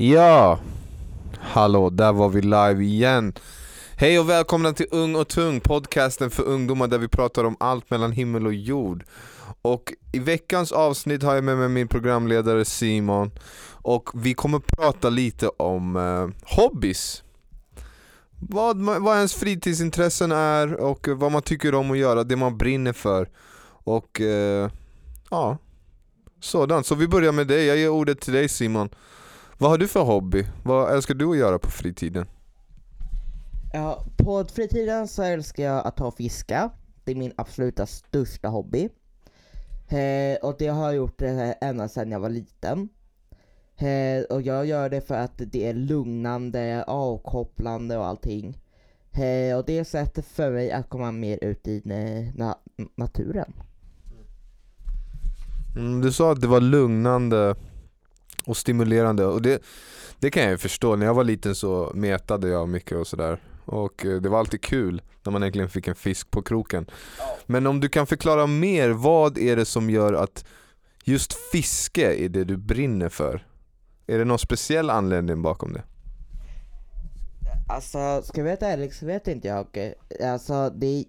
Ja, hallå, där var vi live igen. Hej och välkomna till Ung och Tung, podcasten för ungdomar där vi pratar om allt mellan himmel och jord. Och i veckans avsnitt har jag med mig min programledare Simon och vi kommer prata lite om eh, hobbies. Vad, man- vad ens fritidsintressen är och vad man tycker om att göra, det man brinner för. Och eh, ja, sådant. Så vi börjar med dig, jag ger ordet till dig Simon. Vad har du för hobby? Vad älskar du att göra på fritiden? Ja, på fritiden så älskar jag att ta och fiska. Det är min absoluta största hobby. Eh, och det har jag gjort eh, ända sedan jag var liten. Eh, och jag gör det för att det är lugnande, avkopplande och allting. Eh, och det är ett sätt för mig att komma mer ut i na- naturen. Mm, du sa att det var lugnande och stimulerande och det, det kan jag ju förstå. När jag var liten så metade jag mycket och sådär. Och eh, det var alltid kul när man äntligen fick en fisk på kroken. Men om du kan förklara mer, vad är det som gör att just fiske är det du brinner för? Är det någon speciell anledning bakom det? Alltså, ska jag vara ärlig så vet inte jag. Alltså, det,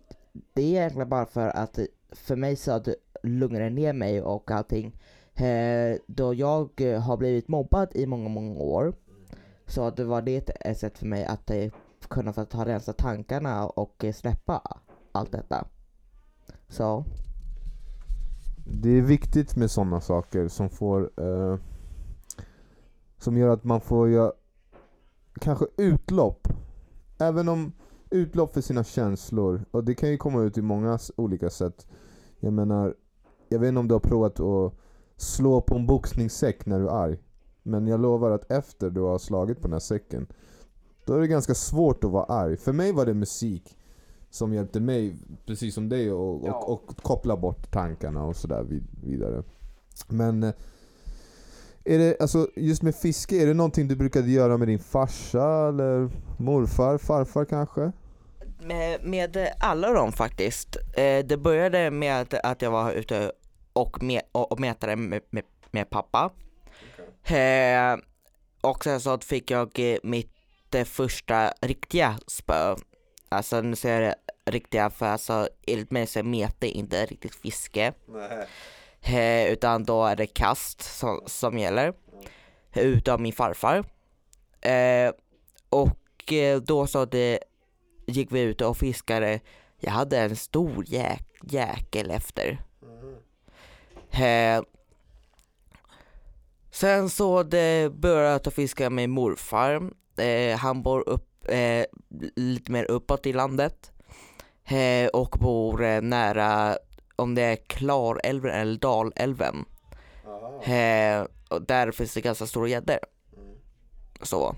det är egentligen bara för att för mig så att det lugnar ner mig och allting. Eh, då jag eh, har blivit mobbad i många, många år. Så det var det ett sätt för mig att eh, kunna få ta rensa tankarna och släppa allt detta. Så, Det är viktigt med sådana saker som får eh, Som gör att man får göra Kanske utlopp Även om utlopp för sina känslor Och det kan ju komma ut i många olika sätt Jag menar Jag vet inte om du har provat att slå på en boxningssäck när du är arg Men jag lovar att efter du har slagit på den här säcken Då är det ganska svårt att vara arg För mig var det musik som hjälpte mig, precis som dig, och, Ja. och, och koppla bort tankarna och sådär vid, vidare. Men eh, är det, alltså just med fiske, är det någonting du brukade göra med din farsa eller morfar, farfar kanske? med, med alla dem faktiskt. Eh, det började med att jag var ute och, med, och, och mätade med, med, med pappa. Eh, och sen så fick jag eh, mitt eh, första riktiga spö. Alltså nu säger jag riktiga för alltså enligt mig så är mete inte riktigt fiske. Eh, utan då är det kast som, som gäller. Utav min farfar. Eh, och eh, då så det gick vi ut och fiskade. Jag hade en stor jäk, jäkel efter. Eh, sen så det började jag att fiska med morfar. Eh, han bor upp, eh, lite mer uppåt i landet. Eh, och bor eh, nära, om det är Klarälven eller Dalälven. Eh, och där finns det ganska stora gäddor. Så.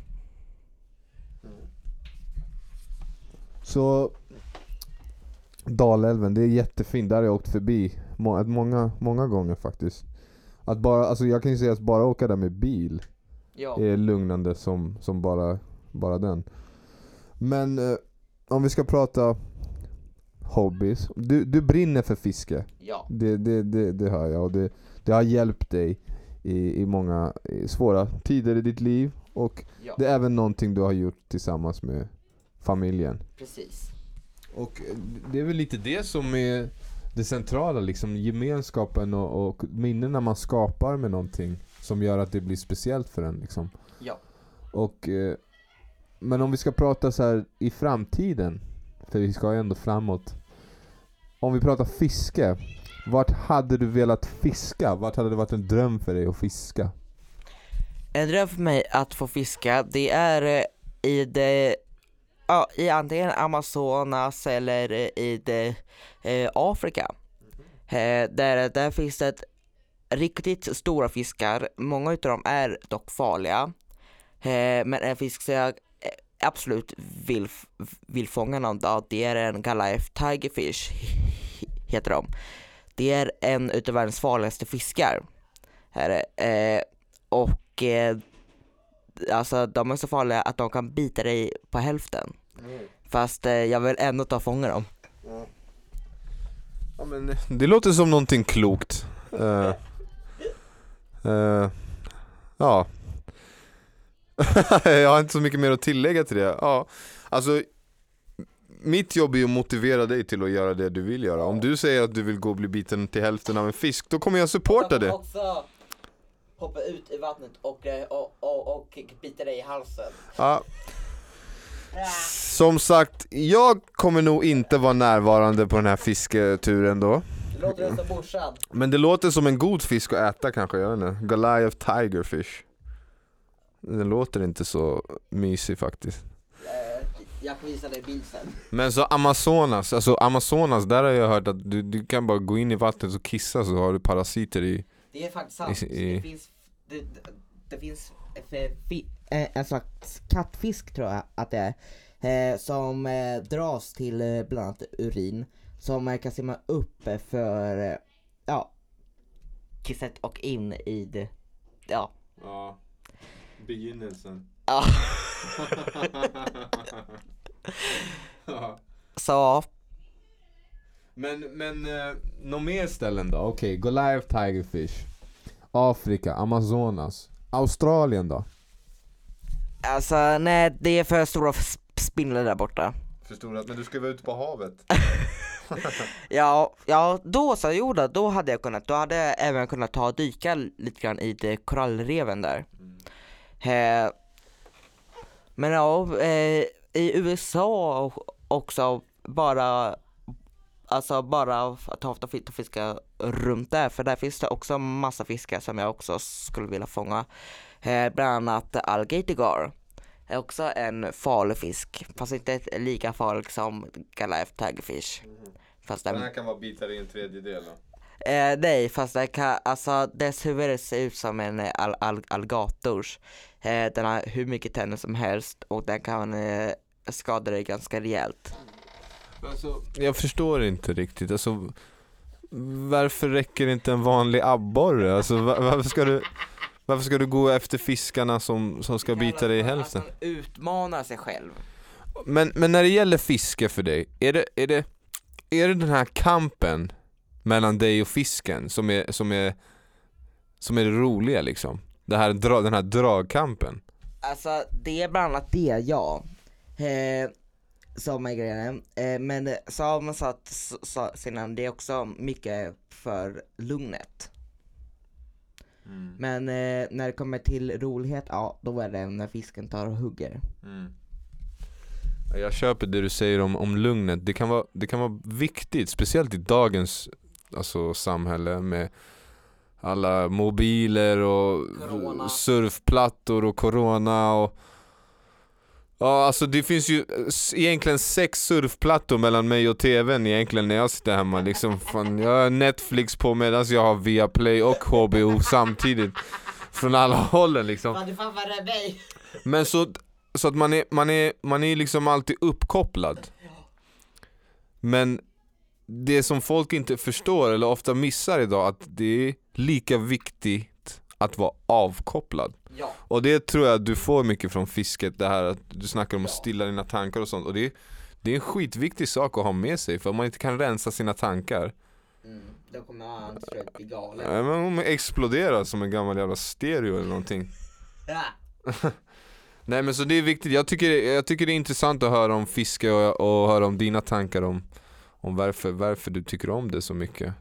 Så Dalälven, det är jättefint, där har jag åkt förbi må, många, många gånger faktiskt. Att bara, alltså jag kan ju säga att bara åka där med bil Ja. är lugnande som, som bara, bara den. Men eh, om vi ska prata hobbies. Du, du brinner för fiske. Ja. Det, det, det, det hör jag och det, det har hjälpt dig i, i många i svåra tider i ditt liv. Och Ja. det är även någonting du har gjort tillsammans med familjen. Precis. Och eh, det är väl lite det som är det centrala, liksom gemenskapen och, och minnena man skapar med någonting som gör att det blir speciellt för en. Liksom. Ja. Och, eh, men om vi ska prata så här i framtiden, för vi ska ju ändå framåt. Om vi pratar fiske, vart hade du velat fiska? Vart hade det varit en dröm för dig att fiska? En dröm för mig att få fiska, det är eh, i det, ja, i antingen Amazonas eller eh, i det, eh, Afrika. Eh, där, där finns det riktigt stora fiskar, många utav dem är dock farliga. Eh, men en fisk som jag eh, absolut vill, vill fånga någon dag, det är en Goliath Tigerfish, heter de. Det är en utav världens farligaste fiskar. Här, eh, och eh, alltså de är så farliga att de kan bita dig på hälften. Fast eh, jag vill ändå ta och fånga dem. Ja, men det låter som någonting klokt. Eh, eh, ja. jag har inte så mycket mer att tillägga till det. Ja, alltså mitt jobb är ju att motivera dig till att göra det du vill göra. Om du säger att du vill gå och bli biten till hälften av en fisk, då kommer jag supporta det. också hoppa ut i vattnet och, eh, och, och, och bita dig i halsen. Ja. Som sagt, jag kommer nog inte vara närvarande på den här fisketuren då. Låter det som morsan? Men det låter som en god fisk att äta kanske, jag vet inte. Goliath Tigerfish. Den låter inte så mysig faktiskt. Eh, jag kan visa dig bild sen. Men så Amazonas, alltså Amazonas, där har jag hört att du, du kan bara gå in i vattnet och kissa så har du parasiter i Det är faktiskt sant. I- i- Det finns, det, det- finns fi, en slags kattfisk tror jag att det är. Eh, som eh, dras till eh, bland annat urin. Som eh, kan simma upp eh, för, eh, ja, kisset och in i det. Ja. Ja, begynnelsen ja. Så, Men, men, uh, några mer ställen då? Okej, Goliath Tigerfish Afrika, Amazonas Australien då? Alltså nej det är för stora sp- spindlar där borta. Förstår att men du ska vara ute på havet Ja, ja då så, jo då, då hade jag kunnat, då hade jag även kunnat ta och dyka lite grann i det korallreven där. Eh, men ja, eh, i USA också bara, alltså bara att ta och fi- fiska runt där, för där finns det också massa fiskar som jag också skulle vilja fånga. Eh, bland annat alligator gar. Är också en farlig fisk, fast inte lika farlig som Goliath tigerfish. Fast den, kan vara bitar i en tredjedel då eh, nej, fast den kan, alltså dess huvud ser ut som en eh, al, al, alligators. Eh, den har hur mycket tänder som helst och den kan eh, skada dig ganska rejält. alltså, Jag förstår inte riktigt, alltså Varför räcker inte en vanlig abborre? Alltså va- varför ska du Varför ska du gå efter fiskarna som, som ska bita dig i hälften? Att man utmanar sig själv. Men, men när det gäller fiske för dig, är det, är det, är det den här kampen mellan dig och fisken som är, som är, som är det roliga liksom? Det här, den här dragkampen? Alltså det är bland annat det, ja. Eh, som är grejen. Eh, men som man sa innan, det är också mycket för lugnet. Men eh, när det kommer till rolighet, ja då är det när fisken tar och hugger. Ja, Jag köper det du säger om, om lugnet, det kan, vara, det kan vara viktigt, speciellt i dagens alltså, samhälle med alla mobiler och Corona. surfplattor och corona och Ja alltså det finns ju egentligen sex surfplattor mellan mig och tvn egentligen när jag sitter hemma liksom. Fan, Jag har Netflix på medan jag har Viaplay och HBO samtidigt. Från alla hållen liksom. Fan du fan vad rädd mig! men så, så att man är, man, är, man är liksom alltid uppkopplad. Men det som folk inte förstår eller ofta missar idag att det är lika viktigt att vara avkopplad Ja. Och det tror jag du får mycket från fisket, det här att du snackar om att stilla dina tankar och sånt och det är, det är en skitviktig sak att ha med sig för om man inte kan rensa sina tankar Mm, då kommer han slut bli galen. ja, men man exploderar som en gammal jävla stereo eller någonting Ja. Nej men så det är viktigt, jag tycker, jag tycker det är intressant att höra om fiske och, och höra om dina tankar om, om varför, varför du tycker om det så mycket.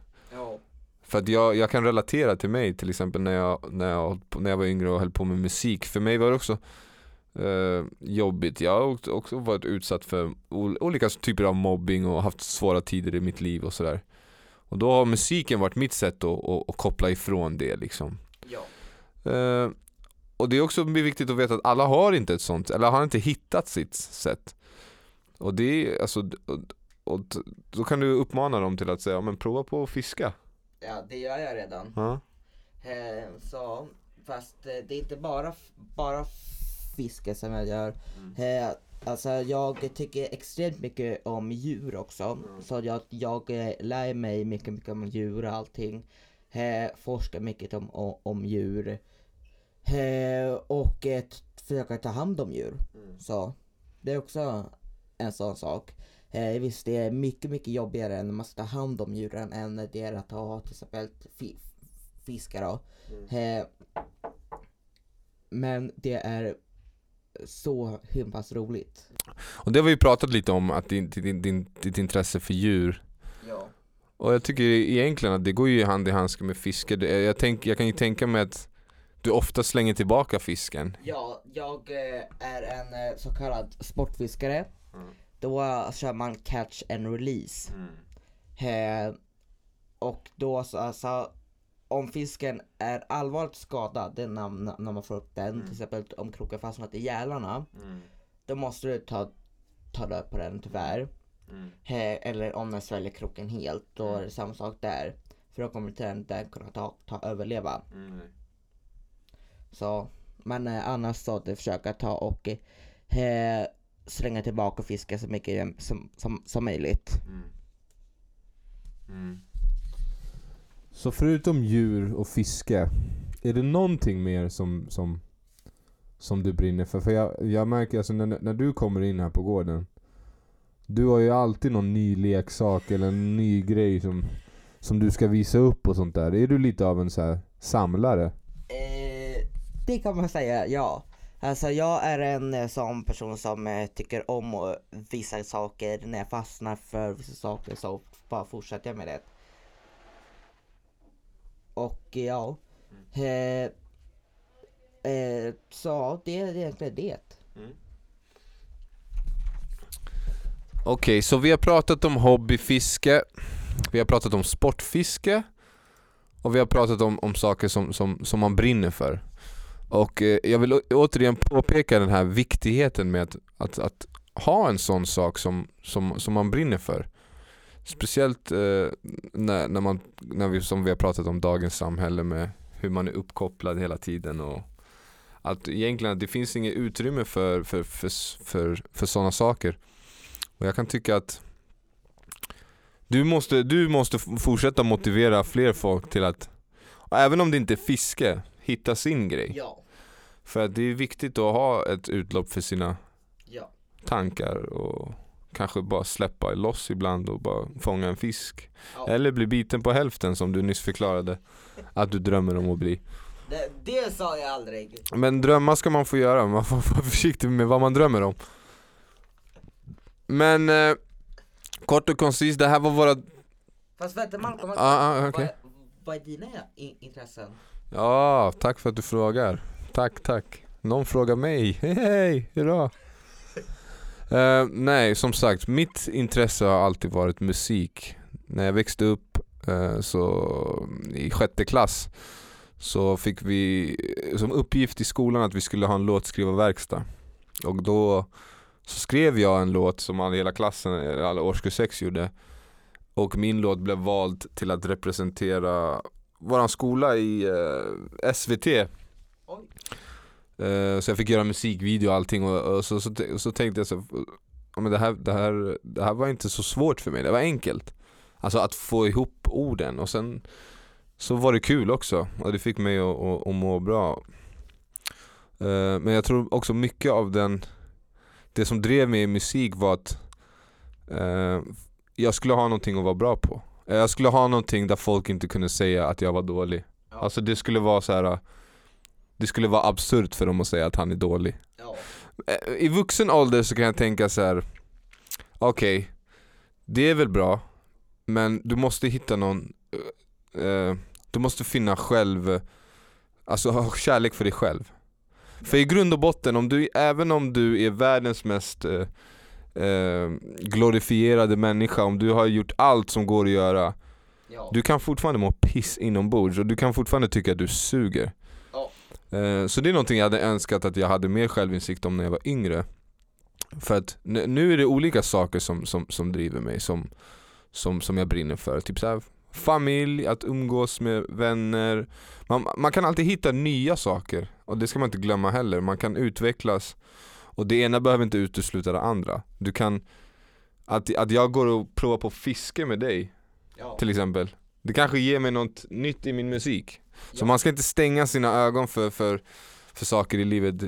För att jag, jag kan relatera till mig till exempel när jag, när, jag, när jag var yngre och höll på med musik För mig var det också eh, jobbigt, jag har också- varit utsatt för ol- olika typer av mobbing och haft svåra tider i mitt liv och sådär Och då har musiken varit mitt sätt att, att, att koppla ifrån det liksom Ja. Eh, och det är också viktigt att veta att alla har inte ett sånt, eller har inte hittat sitt sätt. Och det är alltså, och, och då kan du uppmana dem till att säga, ja, men prova på att fiska. Ja, det gör jag redan. Ja. Eh, så, fast eh, det är inte bara, bara fiske som jag gör. Eh, alltså jag tycker extremt mycket om djur också. Så jag, jag lär mig mycket, mycket om djur och allting. Eh, forskar mycket om, om, om djur. Eh, och eh, försöka ta hand om djur. Så det är också en sån sak. Eh, visst, det är mycket, mycket jobbigare än när man ska ta hand om djuren än det är att ha till exempel fi, fiskar då. Eh, men det är så himla roligt. Och det har vi ju pratat lite om, att din, din, din, ditt intresse för djur Ja. Och jag tycker egentligen att det går ju hand i handske med fiske. Jag, tänk, jag kan ju tänka mig att du ofta slänger tillbaka fisken. Ja, jag eh, är en eh, så kallad sportfiskare. Mm. Då kör man catch and release. Eh, och då så, alltså, om fisken är allvarligt skadad, det är när, när man får upp den, Mm. till exempel om kroken fastnat i gälarna, då måste du ta, ta död på den tyvärr. Eh, eller om den sväljer kroken helt, då är det samma sak där. För då kommer inte den, den kunna ta, ta överleva. Så, men eh, annars så att försöka ta och eh, slänga tillbaka och fiska så mycket som, som, som möjligt. Så förutom djur och fiske, är det någonting mer som, som, som du brinner för? För jag, jag märker alltså när, när du kommer in här på gården, du har ju alltid någon ny leksak eller en ny grej som, som du ska visa upp och sånt där. Är du lite av en så här samlare? Eh, det kan man säga, ja. Alltså jag är en eh, sån person som eh, tycker om visa saker. När jag fastnar för vissa saker så bara fortsätter jag med det. Och ja. Eh, eh, så det är egentligen det. Okej, så vi har pratat om hobbyfiske, vi har pratat om sportfiske och vi har pratat om, om saker som, som, som man brinner för. Och eh, jag vill återigen påpeka den här viktigheten med att, att, att ha en sån sak som, som, som man brinner för. Speciellt eh, när, när, man, när vi, som vi har pratat om dagens samhälle med hur man är uppkopplad hela tiden och att egentligen det finns inget utrymme för, för, för, för, för sådana saker. Och jag kan tycka att du måste, du måste fortsätta motivera fler folk till att, även om det inte är fiske, hitta sin grej. Ja, för att det är viktigt att ha ett utlopp för sina ja, tankar och kanske bara släppa loss ibland och bara fånga en fisk. ja. Eller bli biten på hälften som du nyss förklarade att du drömmer om att bli. Det, det sa jag aldrig. Men drömmar ska man få göra, man får vara försiktig med vad man drömmer om. Men eh, kort och koncist, det här var våra... Fast vänta Malcolm, Ah, ah, okej. vad, vad är dina intressen? Ja, tack för att du frågar. Tack, tack. Någon frågar mig. Hej, hej, hurra. Uh, nej, som sagt, mitt intresse har alltid varit musik. När jag växte upp uh, så i sjätte klass så fick vi som uppgift i skolan att vi skulle ha en låtskrivarverkstad. Och då så skrev jag en låt som alla, hela klassen, eh, alla årskurs 6 gjorde. Och min låt blev vald till att representera våran skola i uh, SVT. Eh, så jag fick göra musikvideo och allting och, och så, så, så tänkte jag så, men det, här, det, här, det här var inte så svårt för mig, det var enkelt. Alltså att få ihop orden och sen så var det kul också och det fick mig att, att, att må bra. Eh, men jag tror också mycket av den, det som drev mig i musik var att eh, jag skulle ha någonting att vara bra på. Jag skulle ha någonting där folk inte kunde säga att jag var dålig. Ja. Alltså det skulle vara så här. Det skulle vara absurt för dem att säga att han är dålig. Ja. Eh, I vuxen ålder så kan jag tänka så här. okej, det är väl bra, men du måste hitta någon, eh, eh, du måste finna själv, alltså ha kärlek för dig själv. För i grund och botten, om du, även om du är världens mest eh, eh, glorifierade människa, om du har gjort allt som går att göra, Ja. du kan fortfarande må piss inombords och du kan fortfarande tycka att du suger. Eh, Så det är någonting jag hade önskat att jag hade mer självinsikt om när jag var yngre. För att nu nu är det olika saker som, som, som driver mig, som, som, som jag brinner för. Typ så här, familj, att umgås med vänner. Man, man kan alltid hitta nya saker och det ska man inte glömma heller. Man kan utvecklas och det ena behöver inte utesluta det andra. Du kan, att, att jag går och provar på fiske med dig Ja. till exempel. Det kanske ger mig något nytt i min musik. Så Ja. man ska inte stänga sina ögon för, för, för saker i livet,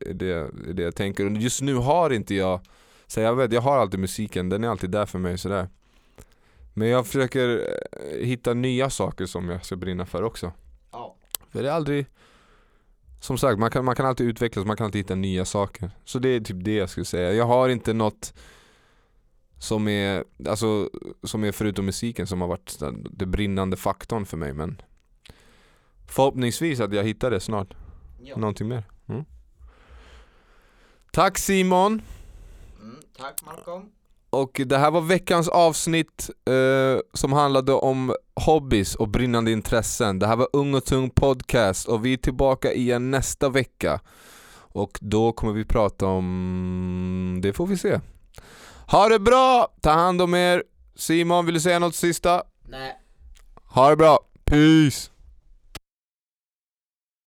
är det, det jag tänker. Och just nu har inte jag, så jag vet, jag har alltid musiken, den är alltid där för mig sådär. Men jag försöker eh, hitta nya saker som jag ska brinna för också. Ja. För det är aldrig som sagt, man kan, man kan alltid utvecklas, man kan alltid hitta nya saker. Så det är typ det jag skulle säga. Jag har inte något som är, alltså, som är förutom musiken som har varit den brinnande faktorn för mig men Förhoppningsvis att jag hittar det snart. Ja. Någonting mer. Mm. Tack Simon! Mm, tack Malcolm. Och det här var veckans avsnitt eh, som handlade om hobbies och brinnande intressen. Det här var Ung och Tung Podcast och vi är tillbaka igen nästa vecka. Och då kommer vi prata om... Det får vi se. Ha det bra! Ta hand om er! Simon, vill du säga något sista? Nej. Ha det bra! Peace!